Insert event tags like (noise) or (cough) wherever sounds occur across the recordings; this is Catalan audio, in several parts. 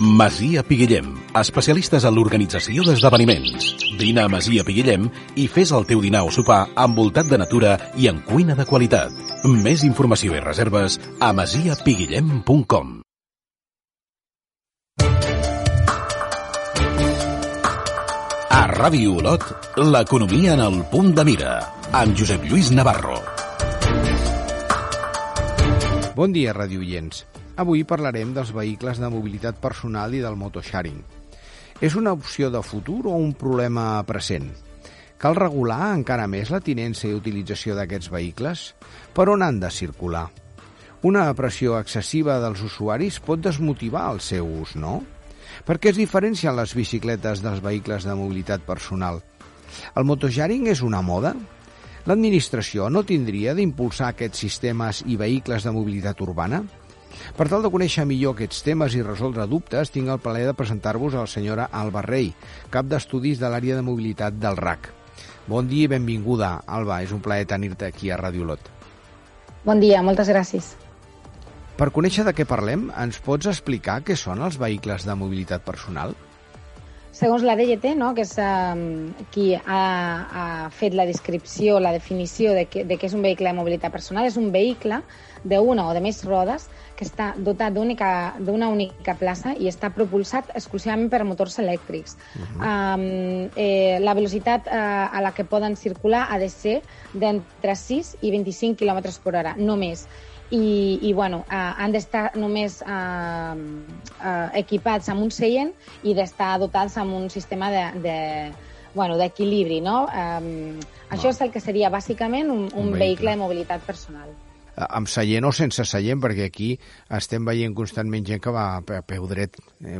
Masia Piguillem, especialistes en l'organització d'esdeveniments. Vine a Masia Piguillem i fes el teu dinar o sopar envoltat de natura i en cuina de qualitat. Més informació i reserves a masiapiguillem.com A Ràdio Olot, l'economia en el punt de mira, amb Josep Lluís Navarro. Bon dia, radioients. Avui parlarem dels vehicles de mobilitat personal i del motosharing. És una opció de futur o un problema present? Cal regular encara més la tinença i utilització d'aquests vehicles? Per on han de circular? Una pressió excessiva dels usuaris pot desmotivar el seu ús, no? Per què es diferencien les bicicletes dels vehicles de mobilitat personal? El motosharing és una moda? L'administració no tindria d'impulsar aquests sistemes i vehicles de mobilitat urbana? Per tal de conèixer millor aquests temes i resoldre dubtes, tinc el plaer de presentar-vos a la senyora Alba Rey, cap d'estudis de l'àrea de mobilitat del RAC. Bon dia i benvinguda, Alba. És un plaer tenir-te aquí a Ràdio Lot. Bon dia, moltes gràcies. Per conèixer de què parlem, ens pots explicar què són els vehicles de mobilitat personal? Segons la DGT, no, que és um, qui ha, ha fet la descripció, la definició de, que, de què és un vehicle de mobilitat personal, és un vehicle d'una o de més rodes que està dotat d'una única plaça i està propulsat exclusivament per motors elèctrics. Uh -huh. um, eh, la velocitat uh, a la que poden circular ha de ser d'entre 6 i 25 km per hora, no més i, i bueno, uh, han d'estar només uh, uh, equipats amb un seient i d'estar dotats amb un sistema de, de bueno, d'equilibri, no? Um, això és el que seria bàsicament un, un, un vehicle. vehicle de mobilitat personal amb seient o sense seient, perquè aquí estem veient constantment gent que va a peu dret, eh,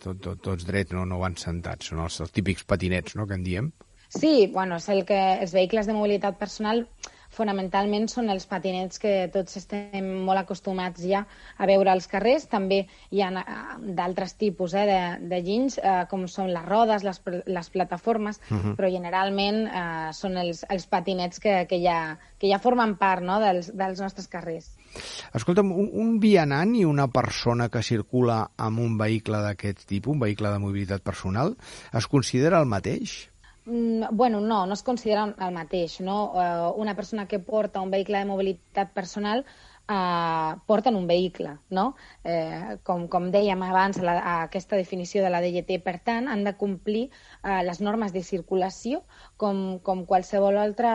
tot, tot, tots drets, no, no van sentats, són els, els típics patinets, no?, que en diem. Sí, bueno, és el que els vehicles de mobilitat personal fonamentalment són els patinets que tots estem molt acostumats ja a veure als carrers. També hi ha eh, d'altres tipus eh, de, de ginys, eh, com són les rodes, les, les plataformes, uh -huh. però generalment eh, són els, els patinets que, que, ja, que ja formen part no, dels, dels nostres carrers. Escolta'm, un, un vianant i una persona que circula amb un vehicle d'aquest tipus, un vehicle de mobilitat personal, es considera el mateix? Mm, bueno, no, no es considera el mateix. No? Uh, una persona que porta un vehicle de mobilitat personal uh, porta en un vehicle, no? Eh, com, com dèiem abans, la, aquesta definició de la DGT, per tant, han de complir uh, les normes de circulació com, com qualsevol altra,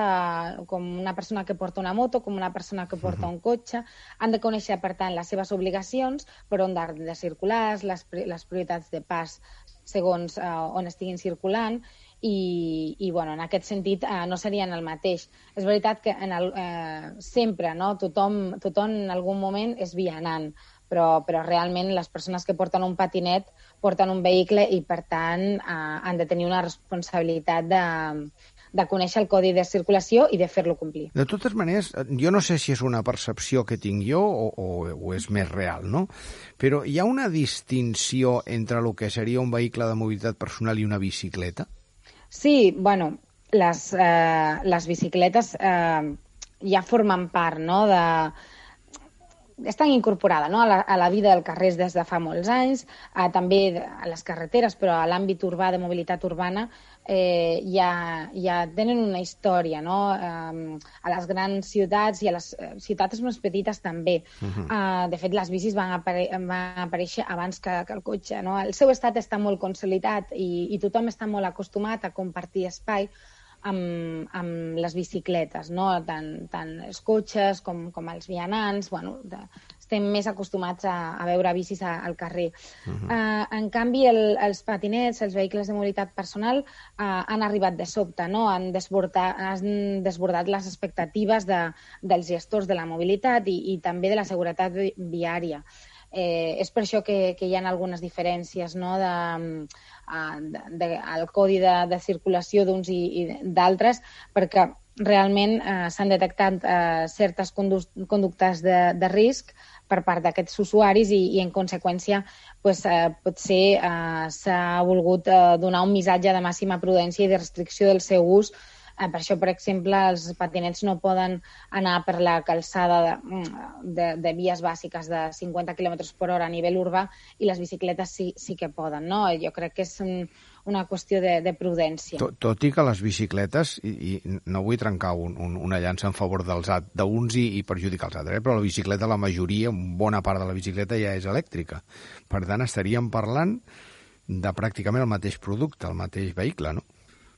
com una persona que porta una moto, com una persona que porta uh -huh. un cotxe, han de conèixer, per tant, les seves obligacions, per on han de circular, les, les prioritats de pas segons uh, on estiguin circulant, i, i bueno, en aquest sentit eh, no serien el mateix. És veritat que en el, eh, sempre no? tothom, tothom en algun moment és vianant, però, però realment les persones que porten un patinet porten un vehicle i, per tant, eh, han de tenir una responsabilitat de, de conèixer el codi de circulació i de fer-lo complir. De totes maneres, jo no sé si és una percepció que tinc jo o, o, o és més real, no? Però hi ha una distinció entre el que seria un vehicle de mobilitat personal i una bicicleta? Sí, bueno, les, eh, les bicicletes eh, ja formen part no, de, estan incorporades no? a, la, a la vida del carrer des de fa molts anys, eh, també a les carreteres, però a l'àmbit urbà de mobilitat urbana eh, ja, ja tenen una història, no? Eh, a les grans ciutats i a les eh, ciutats més petites també. Uh -huh. eh, de fet, les bicis van, apare van aparèixer abans que, que el cotxe, no? El seu estat està molt consolidat i, i tothom està molt acostumat a compartir espai amb, amb les bicicletes, no? tant, tant els cotxes com, com els vianants, bueno, de, estem més acostumats a, a veure bicis a, al carrer. Uh -huh. uh, en canvi, el, els patinets, els vehicles de mobilitat personal, uh, han arribat de sobte, no? han, desbordat, han desbordat les expectatives de, dels gestors de la mobilitat i, i també de la seguretat viària. Eh, és per això que, que hi ha algunes diferències no? de, de, de, el codi de, de circulació d'uns i, i d'altres, perquè realment eh, s'han detectat eh, certes conductes de, de risc per part d'aquests usuaris i, i en conseqüència pues, eh, potser eh, s'ha volgut eh, donar un missatge de màxima prudència i de restricció del seu ús per això, per exemple, els patinets no poden anar per la calçada de, mm, de, de vies bàsiques de 50 km per hora a nivell urbà i les bicicletes sí, sí que poden, no? Jo crec que és un, una qüestió de, de prudència. Tot, tot i que les bicicletes, i, i no vull trencar un, un, una llança en favor dels d'uns i, i perjudicar els altres, eh? però la bicicleta, la majoria, bona part de la bicicleta ja és elèctrica. Per tant, estaríem parlant de pràcticament el mateix producte, el mateix vehicle, no?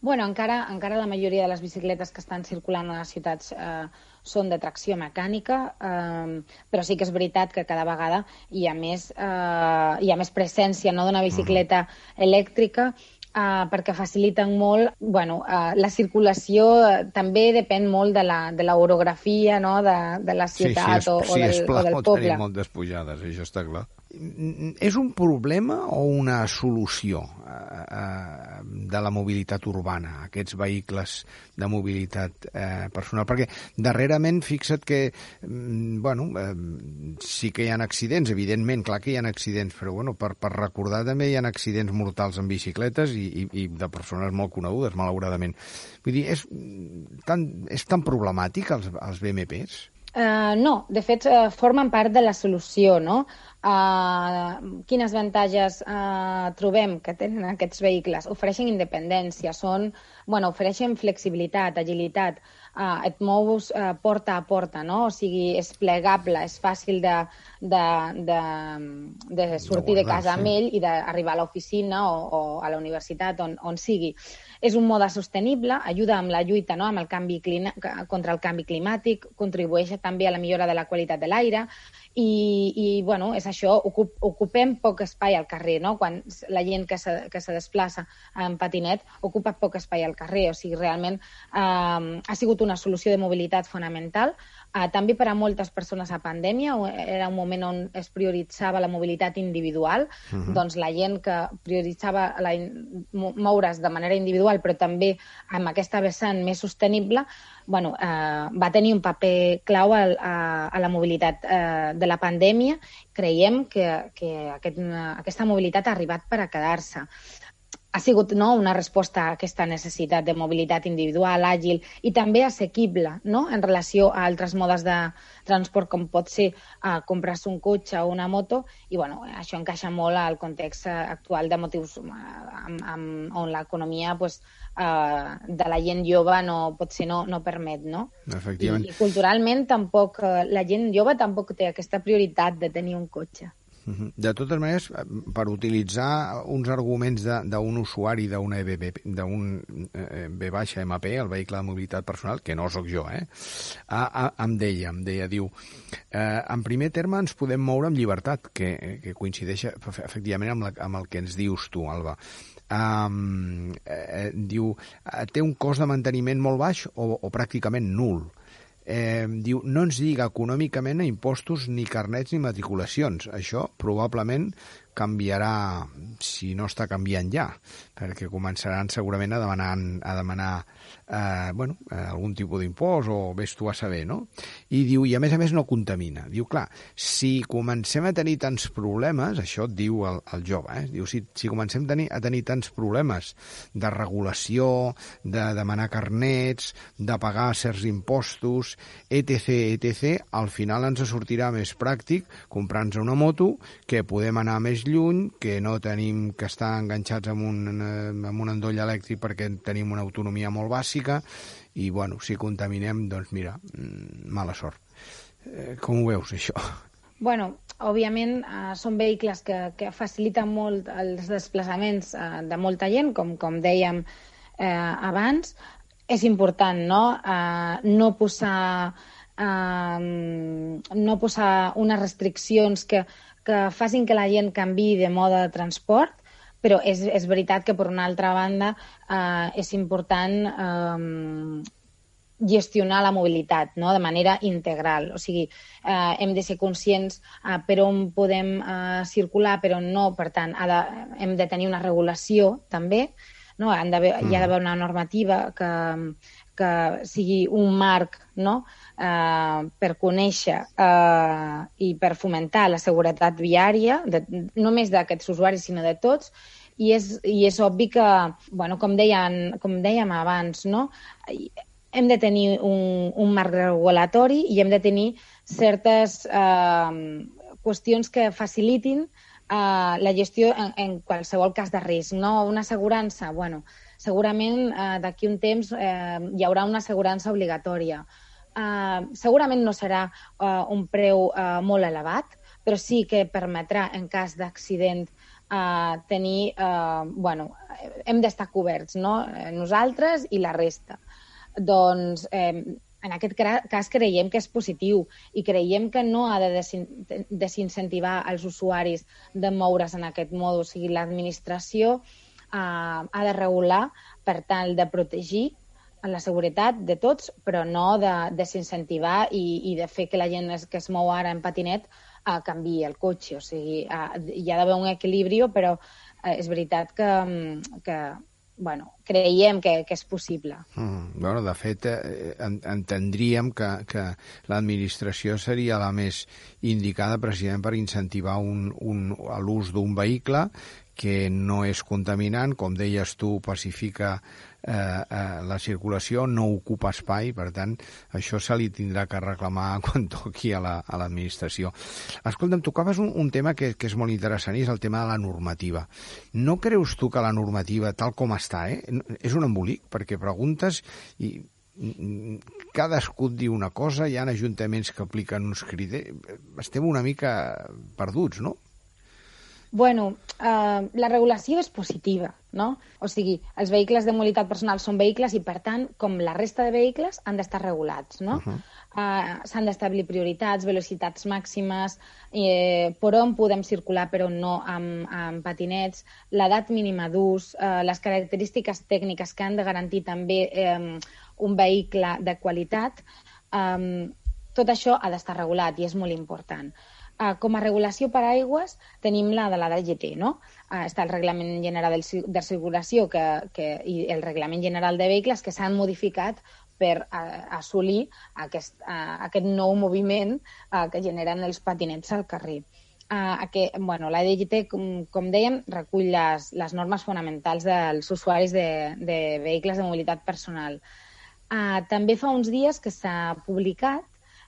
Bueno, encara, encara la majoria de les bicicletes que estan circulant a les ciutats eh, són de tracció mecànica, eh, però sí que és veritat que cada vegada hi ha més, eh, hi ha més presència no, d'una bicicleta -huh. elèctrica uh, perquè faciliten molt bueno, uh, la circulació uh, també depèn molt de la, de l'orografia no? de, de la ciutat sí, si és, o, si o, del, és pla, o del pot poble. tenir moltes pujades, això està clar és un problema o una solució eh, eh, de la mobilitat urbana, aquests vehicles de mobilitat eh, personal? Perquè darrerament, fixa't que, mm, bueno, eh, sí que hi ha accidents, evidentment, clar que hi ha accidents, però bueno, per, per recordar també hi ha accidents mortals en bicicletes i, i, i de persones molt conegudes, malauradament. Vull dir, és tan, és tan problemàtic els, els BMPs? Uh, no, de fet, uh, formen part de la solució, no? Uh, quines avantatges uh, trobem que tenen aquests vehicles? Ofereixen independència, són, bueno, ofereixen flexibilitat, agilitat, uh, et mous uh, porta a porta, no? O sigui, és plegable, és fàcil de, de, de, de sortir de, de casa sí. amb ell i d'arribar a l'oficina o, o a la universitat, on, on sigui. És un mode sostenible, ajuda amb la lluita no? amb el canvi contra el canvi climàtic, contribueix també a la millora de la qualitat de l'aire i, i bueno, és això, ocup, ocupem poc espai al carrer, no? Quan la gent que se, que se desplaça en patinet ocupa poc espai al carrer, o sigui, realment eh, ha sigut una solució de mobilitat fonamental Uh, també per a moltes persones a pandèmia era un moment on es prioritzava la mobilitat individual, uh mhm. -huh. doncs la gent que prioritzava la, moure's de manera individual però també amb aquesta vessant més sostenible bueno, uh, va tenir un paper clau a, a, a la mobilitat uh, de la pandèmia. Creiem que, que aquest, aquesta mobilitat ha arribat per a quedar-se ha sigut no, una resposta a aquesta necessitat de mobilitat individual, àgil i també assequible no? en relació a altres modes de transport com pot ser uh, comprar-se un cotxe o una moto i bueno, això encaixa molt al context uh, actual de motius uh, amb, amb, on l'economia pues, uh, de la gent jove no, potser no, no permet. No? Efectivament. I, I culturalment tampoc, uh, la gent jove tampoc té aquesta prioritat de tenir un cotxe. De totes maneres, per utilitzar uns arguments d'un usuari d'una d'un eh, B baixa MP, el vehicle de mobilitat personal, que no sóc jo, eh? A, a, em deia, em deia, diu, eh, en primer terme ens podem moure amb llibertat, que, que coincideix efectivament amb, la, amb el que ens dius tu, Alba. Um, eh, diu, eh, té un cost de manteniment molt baix o, o pràcticament nul diu, no ens lliga econòmicament a impostos ni carnets ni matriculacions. Això probablement canviarà, si no està canviant ja, perquè començaran segurament a demanar, a demanar eh, bueno, eh, algun tipus d'impost o vés tu a saber, no? I diu, i a més a més no contamina. Diu, clar, si comencem a tenir tants problemes, això diu el, el jove, eh? diu, si, si comencem a tenir, a tenir tants problemes de regulació, de demanar carnets, de pagar certs impostos, etc, etc, al final ens sortirà més pràctic comprar-nos una moto que podem anar més lluny, que no tenim que estar enganxats amb un, amb un endoll elèctric perquè tenim una autonomia molt bàsica i, bueno, si contaminem, doncs mira, mm, mala sort. Eh, com ho veus, això? Bueno, òbviament eh, són vehicles que, que faciliten molt els desplaçaments eh, de molta gent, com, com dèiem eh, abans. És important no, eh, no posar eh, no posar unes restriccions que que facin que la gent canvi de mode de transport, però és, és veritat que, per una altra banda, eh, és important eh, gestionar la mobilitat no? de manera integral. O sigui, eh, hem de ser conscients eh, per on podem eh, circular, però no. Per tant, ha de, hem de tenir una regulació també. No? Han mm. Hi ha d'haver una normativa que, que sigui un marc no? eh, per conèixer eh, i per fomentar la seguretat viària, de, no només d'aquests usuaris, sinó de tots, i és, i és obvi que, bueno, com, deien, com dèiem abans, no? hem de tenir un, un marc regulatori i hem de tenir certes eh, qüestions que facilitin eh, la gestió en, en qualsevol cas de risc. No? Una assegurança, bueno, segurament eh, d'aquí un temps eh, hi haurà una assegurança obligatòria. Eh, segurament no serà eh, un preu eh, molt elevat, però sí que permetrà, en cas d'accident, eh, tenir... Eh, bueno, hem d'estar coberts, no? Nosaltres i la resta. Doncs eh, en aquest cas creiem que és positiu i creiem que no ha de desincentivar els usuaris de moure's en aquest mode. O sigui, l'administració eh, ha de regular per tal de protegir la seguretat de tots, però no de desincentivar i, i de fer que la gent que es mou ara en patinet uh, canvi el cotxe. O sigui, uh, hi ha d'haver un equilibri, però uh, és veritat que, que bueno, creiem que, que és possible. Mm, bueno, de fet, eh, entendríem que, que l'administració seria la més indicada precisament per incentivar un, un, l'ús d'un vehicle que no és contaminant, com deies tu, pacifica eh, eh, la circulació, no ocupa espai, per tant, això se li tindrà que reclamar (laughs) quan toqui a l'administració. La, Escolta'm, tocaves un, un tema que, que és molt interessant i és el tema de la normativa. No creus tu que la normativa, tal com està, eh, és un embolic? Perquè preguntes i cadascú diu una cosa, hi ha ajuntaments que apliquen uns criteris... Estem una mica perduts, no? Bueno, eh, la regulació és positiva, no? O sigui, els vehicles de mobilitat personal són vehicles i, per tant, com la resta de vehicles, han d'estar regulats, no? Uh -huh. eh, S'han d'establir prioritats, velocitats màximes, eh, per on podem circular però no amb, amb patinets, l'edat mínima d'ús, eh, les característiques tècniques que han de garantir també eh, un vehicle de qualitat, eh, tot això ha d'estar regulat i és molt important. Uh, com a regulació per aigües tenim la de la DGT, no? Uh, està el Reglament General de Circulació que, que, i el Reglament General de Vehicles que s'han modificat per uh, assolir aquest, uh, aquest nou moviment uh, que generen els patinets al carrer. Uh, aquest, bueno, la DGT, com, com dèiem, recull les, les normes fonamentals dels usuaris de, de vehicles de mobilitat personal. Uh, també fa uns dies que s'ha publicat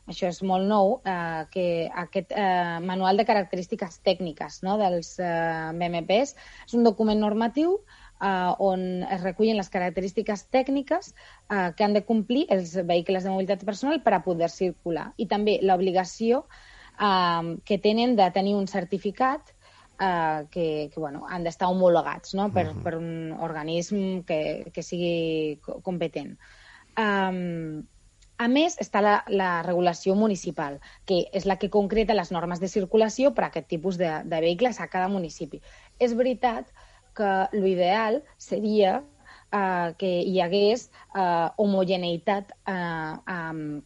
això és molt nou, eh, que aquest eh, manual de característiques tècniques no, dels eh, BMPs és un document normatiu eh, on es recullen les característiques tècniques eh, que han de complir els vehicles de mobilitat personal per a poder circular. I també l'obligació eh, que tenen de tenir un certificat eh, que, que bueno, han d'estar homologats no? per, uh -huh. per un organisme que, que sigui competent. Um, a més, està la, la regulació municipal, que és la que concreta les normes de circulació per a aquest tipus de, de vehicles a cada municipi. És veritat que l'ideal seria eh, que hi hagués eh, homogeneïtat eh, amb,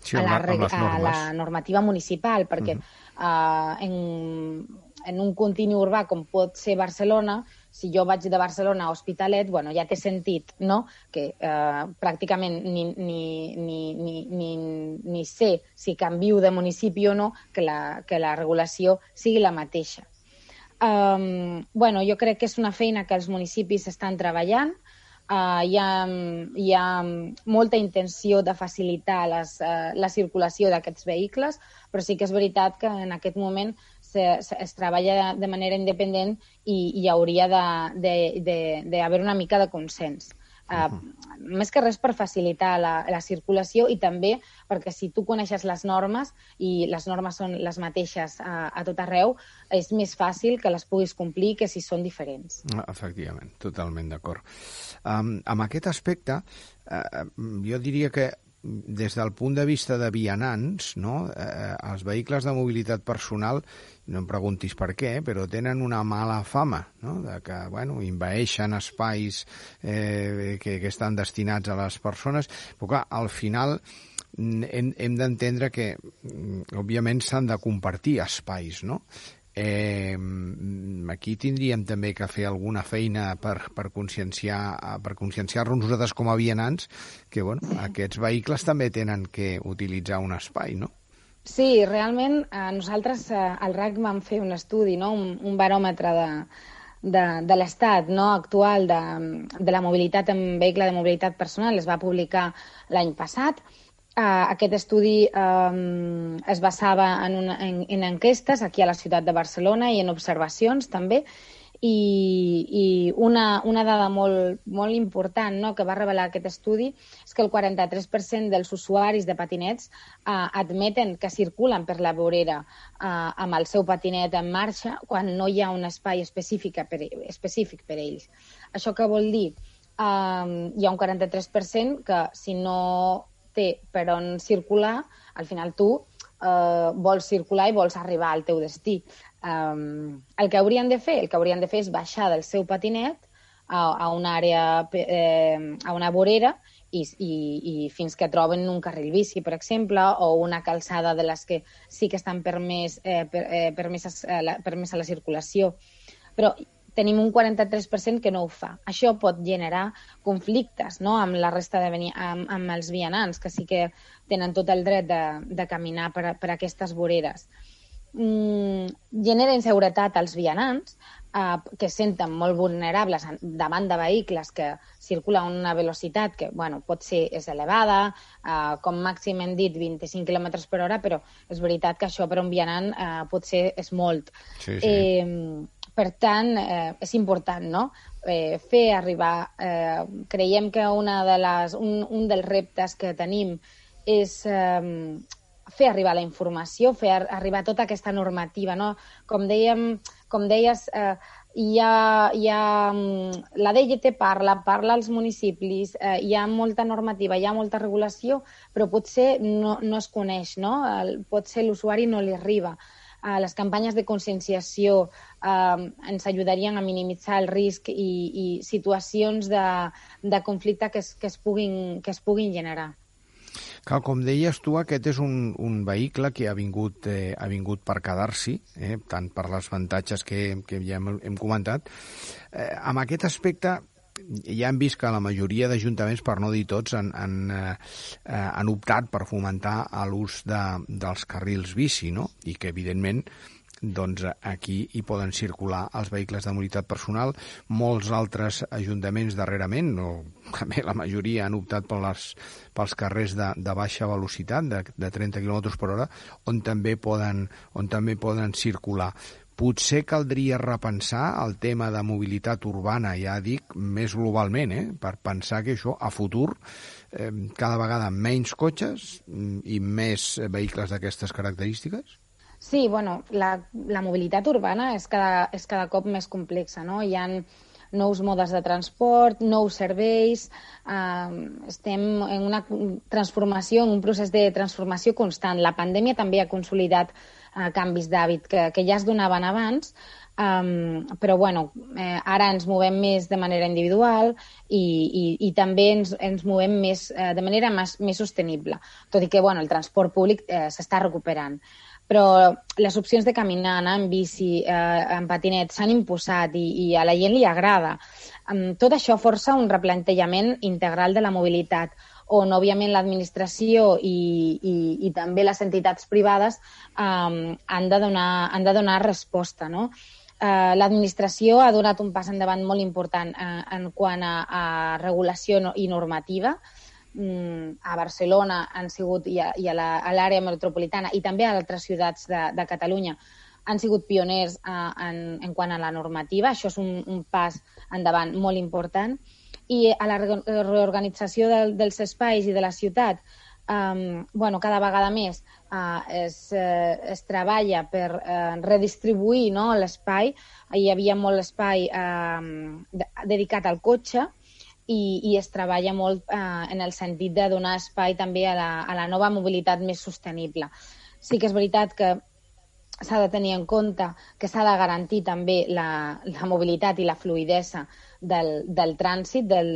sí, a, la, a la normativa municipal, perquè uh -huh. eh, en, en un continu urbà com pot ser Barcelona, si jo vaig de Barcelona a Hospitalet, bueno, ja té sentit, no?, que eh, pràcticament ni, ni, ni, ni, ni, ni sé si canvio de municipi o no, que la, que la regulació sigui la mateixa. Um, bueno, jo crec que és una feina que els municipis estan treballant, uh, hi, ha, hi ha molta intenció de facilitar les, uh, la circulació d'aquests vehicles, però sí que és veritat que en aquest moment se, se, es treballa de manera independent i hi hauria d'haver una mica de consens. Uh, uh -huh. Més que res per facilitar la, la circulació i també perquè si tu coneixes les normes i les normes són les mateixes a, a tot arreu, és més fàcil que les puguis complir que si són diferents. Efectivament, totalment d'acord. Um, amb aquest aspecte, uh, jo diria que des del punt de vista de vianants, no? eh, els vehicles de mobilitat personal, no em preguntis per què, però tenen una mala fama, no? de que bueno, invaeixen espais eh, que, que estan destinats a les persones, però clar, al final hem, hem d'entendre que, mm, òbviament, s'han de compartir espais, no? Eh, aquí tindríem també que fer alguna feina per, per conscienciar per conscienciar-nos nosaltres com a vianants que bueno, aquests vehicles també tenen que utilitzar un espai, no? Sí, realment eh, nosaltres eh, al RAC vam fer un estudi, no? un, un baròmetre de, de, de l'estat no, actual de, de la mobilitat en vehicle de mobilitat personal es va publicar l'any passat. Uh, aquest estudi um, es basava en, una, en, en enquestes aquí a la ciutat de Barcelona i en observacions també, i, i una, una dada molt, molt important no, que va revelar aquest estudi és que el 43% dels usuaris de patinets eh, admeten que circulen per la vorera eh, amb el seu patinet en marxa quan no hi ha un espai específic per, específic per ells. Això què vol dir? Eh, hi ha un 43% que si no té per on circular, al final tu eh, vols circular i vols arribar al teu destí. Um, el que haurien de fer, el que haurien de fer és baixar del seu patinet a, a una àrea, eh, a una vorera i, i, i fins que troben un carril bici, per exemple, o una calçada de les que sí que estan permès, eh, per, eh, permeses, eh, la, permès a la circulació. Però tenim un 43% que no ho fa. Això pot generar conflictes no? amb la resta de amb, amb els vianants, que sí que tenen tot el dret de, de caminar per, per aquestes voreres mm, genera inseguretat als vianants, eh, que es senten molt vulnerables davant de vehicles que circulen a una velocitat que bueno, pot ser és elevada, eh, com màxim hem dit 25 km per hora, però és veritat que això per un vianant eh, potser és molt. Sí, sí. Eh, per tant, eh, és important no? eh, fer arribar... Eh, creiem que una de les, un, un dels reptes que tenim és eh, fer arribar la informació, fer arribar tota aquesta normativa, no? Com dèiem, com deies, eh, hi ha, hi ha, mm, la DGT parla, parla als municipis, eh, hi ha molta normativa, hi ha molta regulació, però potser no, no es coneix, no? El, potser l'usuari no li arriba. Eh, les campanyes de conscienciació eh, ens ajudarien a minimitzar el risc i, i situacions de, de conflicte que es, que, es puguin, que es puguin generar. Cal, com deies tu, aquest és un, un vehicle que ha vingut, eh, ha vingut per quedar-s'hi, eh, tant per les avantatges que, que ja hem, hem comentat. Eh, amb aquest aspecte, ja hem vist que la majoria d'ajuntaments, per no dir tots, han, han, eh, eh han optat per fomentar l'ús de, dels carrils bici, no? i que, evidentment, doncs aquí hi poden circular els vehicles de mobilitat personal. Molts altres ajuntaments darrerament, o (laughs) també la majoria, han optat per les, pels carrers de, de baixa velocitat, de, de 30 km per hora, on també poden, on també poden circular potser caldria repensar el tema de mobilitat urbana, ja dic, més globalment, eh? per pensar que això a futur eh, cada vegada menys cotxes mm, i més vehicles d'aquestes característiques? Sí, bueno, la, la mobilitat urbana és cada, és cada cop més complexa, no? Hi ha nous modes de transport, nous serveis, eh, estem en una transformació, en un procés de transformació constant. La pandèmia també ha consolidat eh, canvis d'hàbit que, que ja es donaven abans, Um, però bueno, eh, ara ens movem més de manera individual i, i, i també ens, ens movem més, eh, de manera més, més sostenible, tot i que bueno, el transport públic eh, s'està recuperant. Però les opcions de caminar, anar en bici, eh, en patinet, s'han imposat i, i a la gent li agrada. Um, tot això força un replantejament integral de la mobilitat, on, òbviament, l'administració i, i, i també les entitats privades um, han, de donar, han de donar resposta, no? Uh, l'administració ha donat un pas endavant molt important uh, en quant a, a regulació i normativa, Mm, a Barcelona han sigut i a, i a l'àrea metropolitana i també a altres ciutats de, de Catalunya han sigut pioners uh, en, en quant a la normativa. Això és un, un pas endavant molt important. I a la reorganització del, dels espais i de la ciutat, um, bueno, cada vegada més uh, es, uh, es treballa per uh, redistribuir no, l'espai. Hi havia molt espai uh, dedicat al cotxe, i, i es treballa molt eh, en el sentit de donar espai també a la, a la nova mobilitat més sostenible. Sí que és veritat que s'ha de tenir en compte que s'ha de garantir també la, la mobilitat i la fluidesa del, del trànsit del,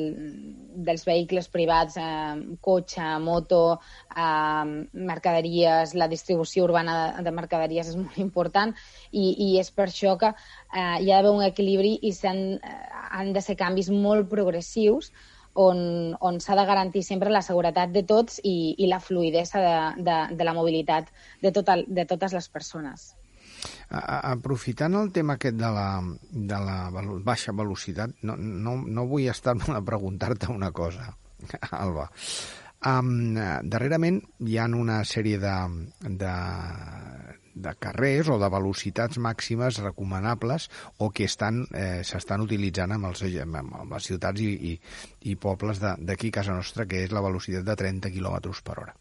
dels vehicles privats, eh, cotxe, moto, eh, mercaderies, la distribució urbana de, de mercaderies és molt important i, i és per això que eh, hi ha d'haver un equilibri i han, eh, han de ser canvis molt progressius on, on s'ha de garantir sempre la seguretat de tots i, i la fluidesa de, de, de la mobilitat de, tot el, de totes les persones. Aprofitant el tema aquest de la, de la baixa velocitat, no, no, no vull estar-me (laughs) a preguntar-te una cosa, Alba. Um, darrerament hi ha una sèrie de, de, de carrers o de velocitats màximes recomanables o que estan eh, s'estan utilitzant amb, els, amb les ciutats i, i, i pobles d'aquí a casa nostra, que és la velocitat de 30 km per hora.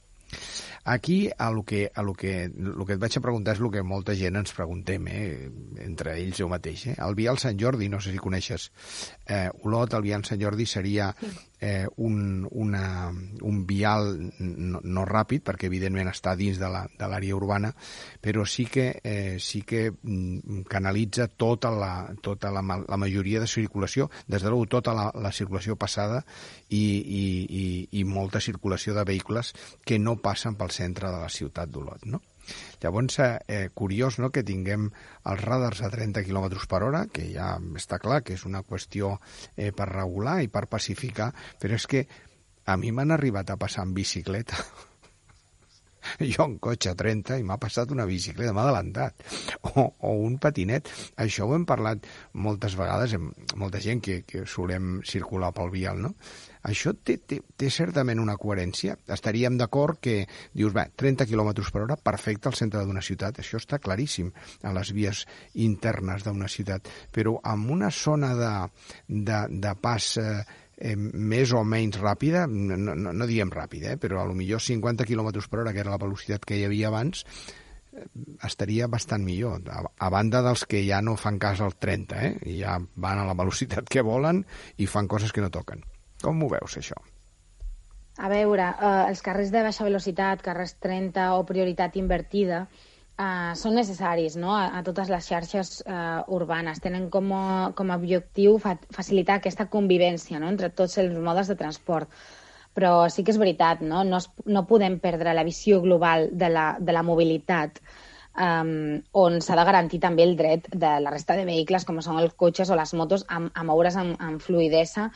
Aquí, a lo que, a lo que, lo que et vaig a preguntar és el que molta gent ens preguntem, eh, entre ells jo mateix. Eh? El Vial Sant Jordi, no sé si coneixes, eh, Olot, el Vial Sant Jordi seria eh, un, una, un vial no, no ràpid, perquè evidentment està dins de l'àrea la, urbana, però sí que, eh, sí que mm, canalitza tota, la, tota la, la majoria de circulació, des de l'u tota la, la circulació passada i, i, i, i molta circulació de vehicles que no passen pel centre de la ciutat d'Olot, no? Llavors, eh, curiós no, que tinguem els radars a 30 km per hora, que ja està clar que és una qüestió eh, per regular i per pacificar, però és que a mi m'han arribat a passar en bicicleta (laughs) (laughs) jo en cotxe a 30 i m'ha passat una bicicleta, m'ha adelantat, o, o un patinet. Això ho hem parlat moltes vegades amb molta gent que, que solem circular pel vial, no? Això té, té, té certament una coherència. Estaríem d'acord que dius, bé, 30 km per hora, perfecte al centre d'una ciutat, això està claríssim a les vies internes d'una ciutat, però en una zona de, de, de pas eh, eh, més o menys ràpida, no, no, no diem ràpida, eh, però a lo millor 50 km per hora, que era la velocitat que hi havia abans, eh, estaria bastant millor, a, a banda dels que ja no fan cas al 30, eh? Ja van a la velocitat que volen i fan coses que no toquen. Com ho veus, això? A veure, eh, els carrers de baixa velocitat, carrers 30 o prioritat invertida, Uh, són necessaris no? a, a totes les xarxes uh, urbanes. Tenen com a, com a objectiu fa, facilitar aquesta convivència no? entre tots els modes de transport. Però sí que és veritat, no, no, es, no podem perdre la visió global de la, de la mobilitat um, on s'ha de garantir també el dret de la resta de vehicles, com són els cotxes o les motos, a, a moure's amb, amb fluidesa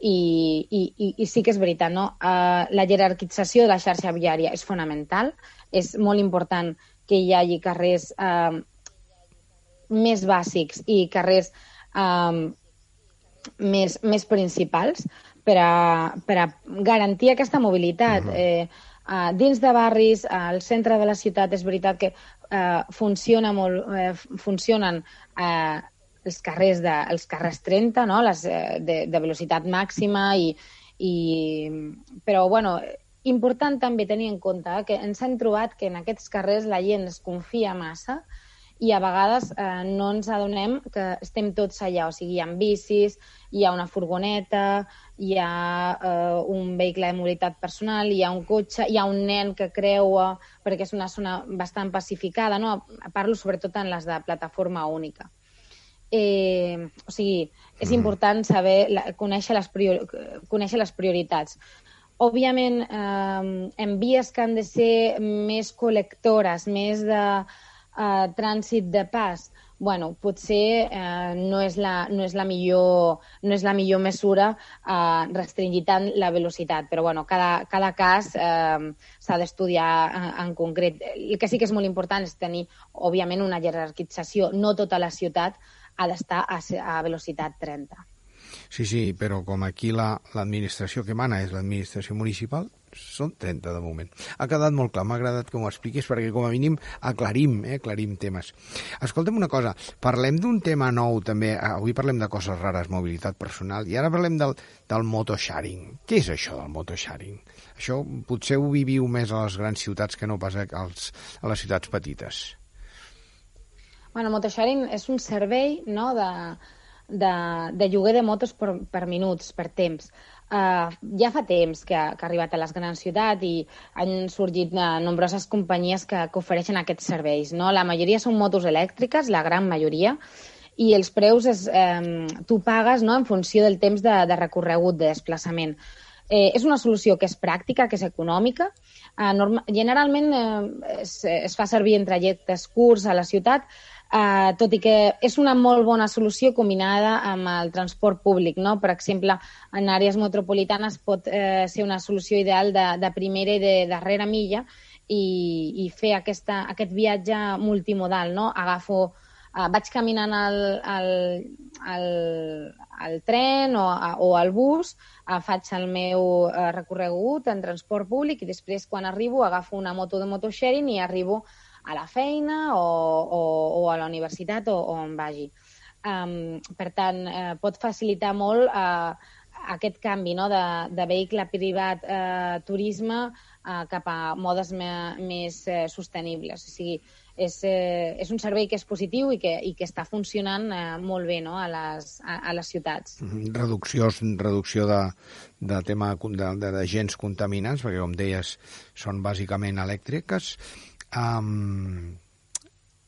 i, i, i, sí que és veritat, no? Uh, la jerarquització de la xarxa viària és fonamental, és molt important que hi hagi carrers eh, més bàsics i carrers eh, més, més principals per a, per a garantir aquesta mobilitat. Uh -huh. eh, uh, dins de barris, al centre de la ciutat, és veritat que uh, funciona molt, uh, funcionen uh, els carrers, de, els carrers 30, no? Les, uh, de, de velocitat màxima, i, i, però bueno, important també tenir en compte que ens hem trobat que en aquests carrers la gent es confia massa i a vegades eh, no ens adonem que estem tots allà, o sigui, hi ha bicis, hi ha una furgoneta, hi ha eh, un vehicle de mobilitat personal, hi ha un cotxe, hi ha un nen que creua, perquè és una zona bastant pacificada, no? Parlo sobretot en les de plataforma única. Eh, o sigui, és mm. important saber, la, conèixer, les priori, conèixer les prioritats òbviament, eh, en vies que han de ser més col·lectores, més de eh, trànsit de pas, bueno, potser eh, no, és la, no, és la millor, no és la millor mesura eh, restringir tant la velocitat, però bueno, cada, cada cas eh, s'ha d'estudiar en, en concret. El que sí que és molt important és tenir, òbviament, una jerarquització. No tota la ciutat ha d'estar a, a velocitat 30. Sí, sí, però com aquí l'administració la, que mana és l'administració municipal, són 30 de moment. Ha quedat molt clar, m'ha agradat que m'ho expliquis perquè com a mínim aclarim, eh, aclarim temes. Escolta'm una cosa, parlem d'un tema nou també, avui parlem de coses rares, mobilitat personal, i ara parlem del, del motosharing. Què és això del motosharing? Això potser ho viviu més a les grans ciutats que no pas als, a les ciutats petites. Bueno, motosharing és un servei no, de, de, de lloguer de motos per, per minuts, per temps. Uh, ja fa temps que, que ha arribat a les grans ciutats i han sorgit uh, nombroses companyies que, que ofereixen aquests serveis. No? La majoria són motos elèctriques, la gran majoria, i els preus és, eh, tu pagues no, en funció del temps de, de recorregut, de desplaçament. Eh, és una solució que és pràctica, que és econòmica. Eh, norma, generalment eh, es, es fa servir en trajectes curts a la ciutat, Uh, tot i que és una molt bona solució combinada amb el transport públic. No? Per exemple, en àrees metropolitanes pot eh, ser una solució ideal de, de primera i de darrera milla i, i fer aquesta, aquest viatge multimodal, no? Agafo, uh, vaig caminant al, al, al, al tren o, a, o al bus, uh, faig el meu uh, recorregut en transport públic i després quan arribo agafo una moto de motosharing i arribo a la feina o, o, o a la universitat o, o on vagi. Um, per tant, eh, pot facilitar molt eh, aquest canvi no? de, de vehicle privat eh, turisme eh, cap a modes me, més eh, sostenibles. O sigui, és, eh, és un servei que és positiu i que, i que està funcionant eh, molt bé no? a, les, a, a les ciutats. Mhm. Reducció, reducció de, de tema de, de gens contaminants, perquè, com deies, són bàsicament elèctriques. Um,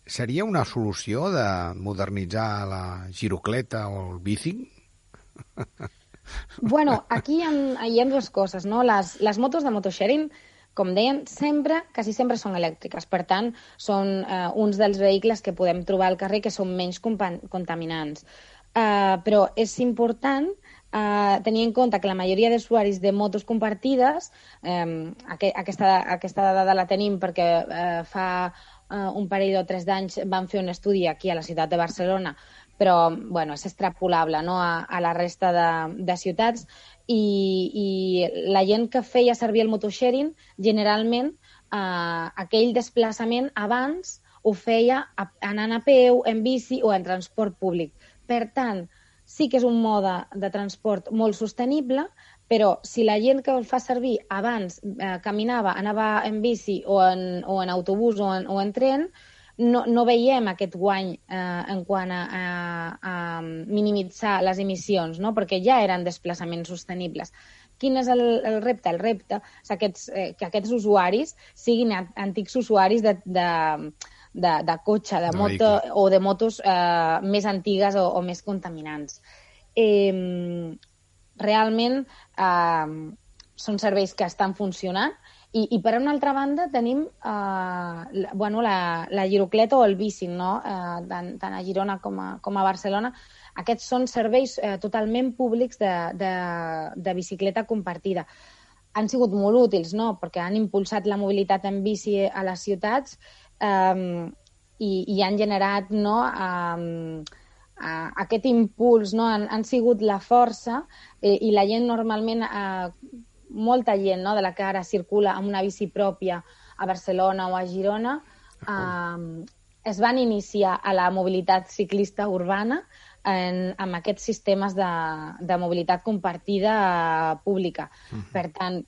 seria una solució de modernitzar la girocleta o el bici? (laughs) Bueno, aquí hi ha, hi ha dues coses, no? Les, les motos de motosharing, com deien, sempre, quasi sempre són elèctriques. Per tant, són eh, uns dels vehicles que podem trobar al carrer que són menys contaminants. Uh, però és important uh, tenir en compte que la majoria d'usuaris de motos compartides, um, aqu aquesta, aquesta dada la tenim perquè uh, fa uh, un parell o tres d'anys van fer un estudi aquí a la ciutat de Barcelona, però bueno, és extrapolable no? a, a la resta de, de ciutats i, i la gent que feia servir el motosharing generalment uh, aquell desplaçament abans ho feia anant a peu, en bici o en transport públic. Per tant, sí que és un mode de transport molt sostenible, però si la gent que el fa servir abans eh, caminava, anava en bici o en, o en autobús o en, o en tren, no, no veiem aquest guany eh, en quant a, a, a minimitzar les emissions, no? perquè ja eren desplaçaments sostenibles. Quin és el, el repte? El repte és aquests, eh, que aquests usuaris siguin antics usuaris de, de, de, de cotxe, de, de moto vehicle. o de motos eh, més antigues o, o més contaminants. Eh, realment eh, són serveis que estan funcionant i, i per una altra banda tenim eh, la, bueno, la, la girocleta o el bici, no? eh, tant, tant a Girona com a, com a Barcelona. Aquests són serveis eh, totalment públics de, de, de bicicleta compartida. Han sigut molt útils, no?, perquè han impulsat la mobilitat en bici a les ciutats eh, i, i han generat no, eh, uh, aquest impuls, no? han, han sigut la força eh, i la gent normalment, eh, molta gent no? de la que ara circula amb una bici pròpia a Barcelona o a Girona, eh, es van iniciar a la mobilitat ciclista urbana en, amb aquests sistemes de, de mobilitat compartida uh, pública. Uh -huh. Per tant,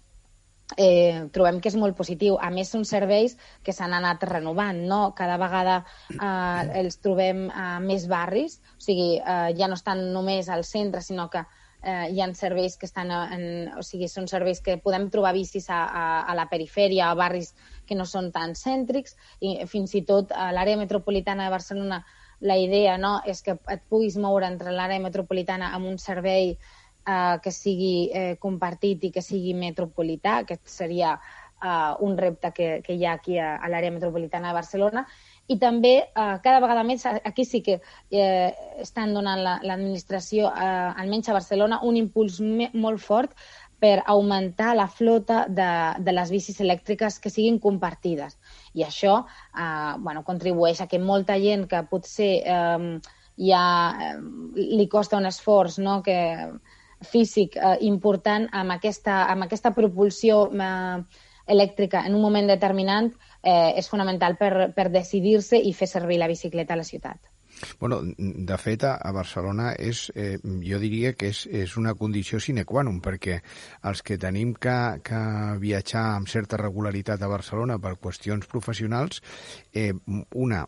eh, trobem que és molt positiu. A més, són serveis que s'han anat renovant, no? Cada vegada eh, els trobem a més barris, o sigui, eh, ja no estan només al centre, sinó que eh, hi ha serveis que estan en... O sigui, són serveis que podem trobar bicis a, a, a la perifèria, a barris que no són tan cèntrics, i fins i tot a l'àrea metropolitana de Barcelona la idea no, és que et puguis moure entre l'àrea metropolitana amb un servei eh, que sigui eh, compartit i que sigui metropolità. Aquest seria eh, un repte que, que hi ha aquí a, a l'àrea metropolitana de Barcelona. I també, eh, cada vegada més, aquí sí que eh, estan donant l'administració, la, eh, almenys a Barcelona, un impuls molt fort per augmentar la flota de, de les bicis elèctriques que siguin compartides. I això eh, bueno, contribueix a que molta gent que potser eh, ja eh, li costa un esforç no? que, físic eh, important amb aquesta, amb aquesta propulsió eh, elèctrica en un moment determinant eh, és fonamental per, per decidir-se i fer servir la bicicleta a la ciutat. Bueno, de fet, a Barcelona és, eh, jo diria que és, és una condició sine qua non, perquè els que tenim que, que viatjar amb certa regularitat a Barcelona per qüestions professionals, eh, una,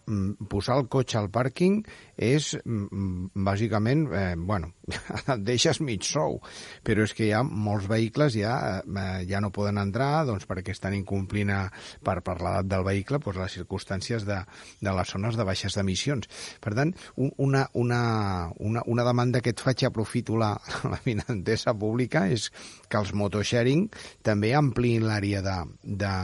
posar el cotxe al pàrquing és, bàsicament, eh, bueno, (laughs) et deixes mig sou, però és que hi ha molts vehicles ja, eh, ja no poden entrar doncs, perquè estan incomplint a, per, per l'edat del vehicle doncs, les circumstàncies de, de les zones de baixes emissions. Per tant, una, una, una, una demanda que et faig, aprofito la, la vinentesa pública, és que els motosharing també ampliïn l'àrea de, de,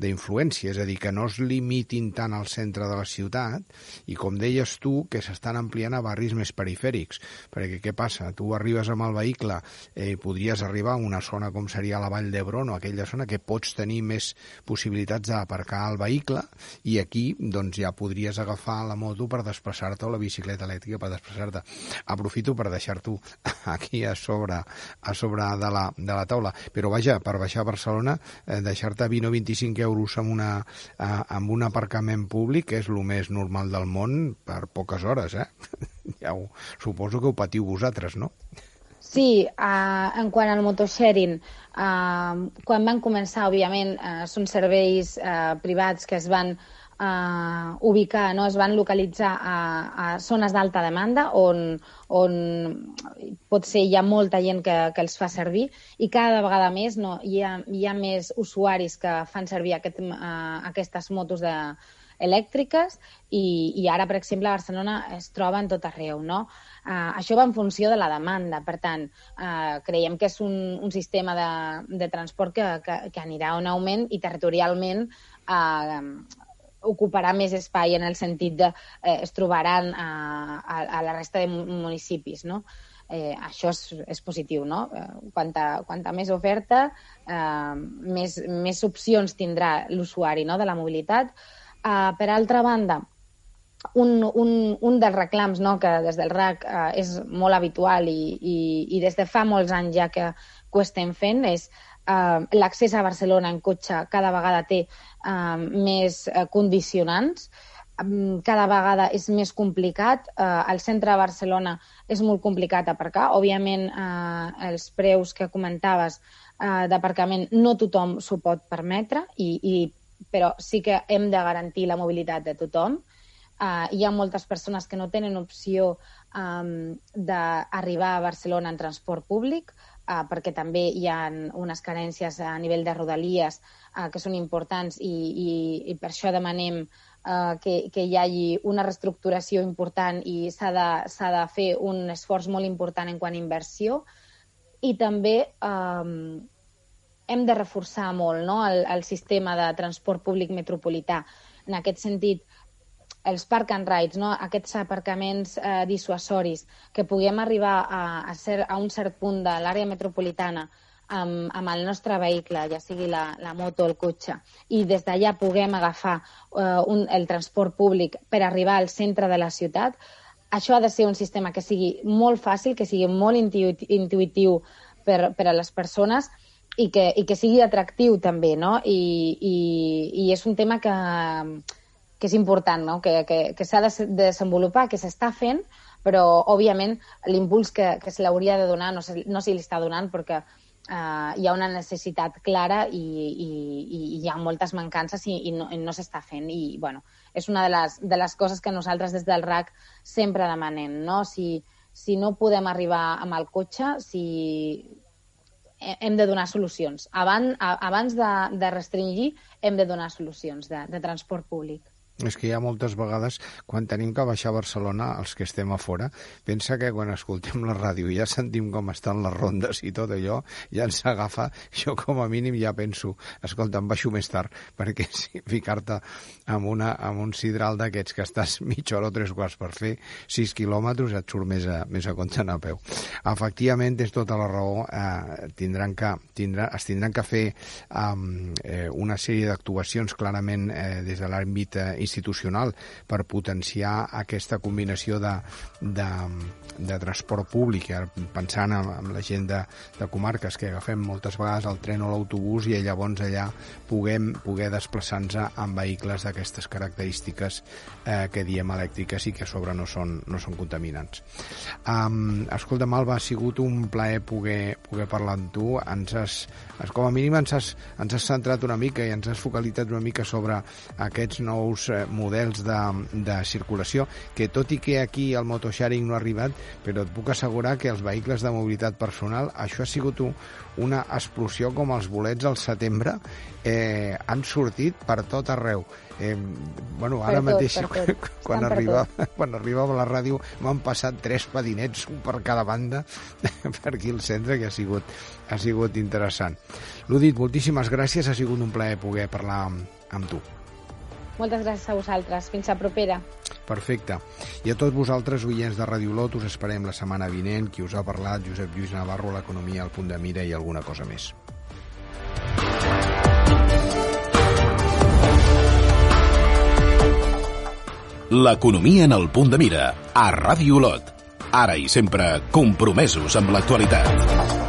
d'influència, és a dir, que no es limitin tant al centre de la ciutat i, com deies tu, que s'estan ampliant a barris més perifèrics. Perquè què passa? Tu arribes amb el vehicle, eh, podries arribar a una zona com seria la Vall d'Hebron o aquella zona que pots tenir més possibilitats d'aparcar el vehicle i aquí doncs ja podries agafar la moto per desplaçar-te o la bicicleta elèctrica per desplaçar-te. Aprofito per deixar-t'ho (laughs) aquí a sobre, a sobre de la, de la taula. Però vaja, per baixar a Barcelona, eh, deixar-te 20 o 25 euros amb, una, eh, amb un aparcament públic és el més normal del món per poques hores, eh? (laughs) ja ho, suposo que ho patiu vosaltres, no? Sí, uh, en quant al motosharing, uh, quan van començar, òbviament, uh, són serveis uh, privats que es van uh, ubicar, no? es van localitzar a, a zones d'alta demanda on, on pot ser hi ha molta gent que, que els fa servir i cada vegada més no? hi, ha, hi ha més usuaris que fan servir aquest, uh, aquestes motos de, elèctriques i, i ara, per exemple, a Barcelona es troba en tot arreu, no? Uh, això va en funció de la demanda, per tant, uh, creiem que és un, un sistema de, de transport que, que, que anirà un augment i territorialment uh, ocuparà més espai en el sentit de eh, es trobaran a, a, a la resta de municipis, no? Eh, això és, és positiu, no? Eh, quanta, quanta més oferta, eh, més, més opcions tindrà l'usuari no? de la mobilitat. Eh, per altra banda, un, un, un dels reclams no, que des del RAC eh, és molt habitual i, i, i des de fa molts anys ja que, que ho estem fent és eh, l'accés a Barcelona en cotxe cada vegada té eh, més condicionants, cada vegada és més complicat. Eh, al centre de Barcelona és molt complicat aparcar. Òbviament, eh, els preus que comentaves eh, d'aparcament no tothom s'ho pot permetre, i, i, però sí que hem de garantir la mobilitat de tothom. Uh, hi ha moltes persones que no tenen opció um, d'arribar a Barcelona en transport públic, uh, perquè també hi ha unes carències a nivell de rodalies uh, que són importants i, i, i per això demanem uh, que, que hi hagi una reestructuració important i s'ha de, de fer un esforç molt important en quant a inversió i també um, hem de reforçar molt no, el, el sistema de transport públic metropolità. En aquest sentit, els park and rides, no? aquests aparcaments eh, dissuasoris, que puguem arribar a, a, ser, a un cert punt de l'àrea metropolitana amb, amb el nostre vehicle, ja sigui la, la moto o el cotxe, i des d'allà puguem agafar eh, un, el transport públic per arribar al centre de la ciutat, això ha de ser un sistema que sigui molt fàcil, que sigui molt intuïtiu per, per a les persones i que, i que sigui atractiu també, no? I, i, i és un tema que, que és important, no? que, que, que s'ha de desenvolupar, que s'està fent, però, òbviament, l'impuls que, que se l'hauria de donar no se, no se li està donant perquè uh, hi ha una necessitat clara i, i, i hi ha moltes mancances i, i no, no s'està fent. I, bueno, és una de les, de les coses que nosaltres des del RAC sempre demanem, no? Si, si no podem arribar amb el cotxe, si hem de donar solucions. Abans, abans de, de restringir, hem de donar solucions de, de transport públic. És que hi ha moltes vegades, quan tenim que baixar a Barcelona, els que estem a fora, pensa que quan escoltem la ràdio ja sentim com estan les rondes i tot allò, ja ens agafa, jo com a mínim ja penso, escolta, em baixo més tard, perquè (laughs) si ficar-te amb, una, amb un sidral d'aquests que estàs (laughs) mitja hora o tres quarts per fer sis quilòmetres et surt més a, més a compte a peu. Efectivament, és tota la raó, eh, tindran que, tindrà, es tindran que fer eh, una sèrie d'actuacions clarament eh, des de l'àmbit eh, institucional per potenciar aquesta combinació de, de, de transport públic, pensant en, en la gent de, de comarques que agafem moltes vegades el tren o l'autobús i llavors allà puguem poder desplaçar-nos amb vehicles d'aquestes característiques eh, que diem elèctriques i que a sobre no són, no són contaminants. Um, escolta, Malva, ha sigut un plaer poder, poder parlar amb tu. Ens has, com a mínim ens has, ens has centrat una mica i ens has focalitzat una mica sobre aquests nous models de, de circulació, que tot i que aquí el motosharing no ha arribat, però et puc assegurar que els vehicles de mobilitat personal, això ha sigut una explosió com els bolets al setembre, eh, han sortit per tot arreu. Eh, bueno, ara Per tot, mateix, per (laughs) tot. quan, Estan per arribava, (laughs) quan arribava a la ràdio, m'han passat tres pedinets, un per cada banda, (laughs) per aquí al centre, que ha sigut, ha sigut interessant. Ludit, moltíssimes gràcies, ha sigut un plaer poder parlar amb, amb tu. Moltes gràcies a vosaltres. Fins a propera. Perfecte. I a tots vosaltres, oients de Ràdio Lot, us esperem la setmana vinent. Qui us ha parlat, Josep Lluís Navarro, l'economia al punt de mira i alguna cosa més. L'economia en el punt de mira, a Ràdio Olot. Ara i sempre, compromesos amb l'actualitat.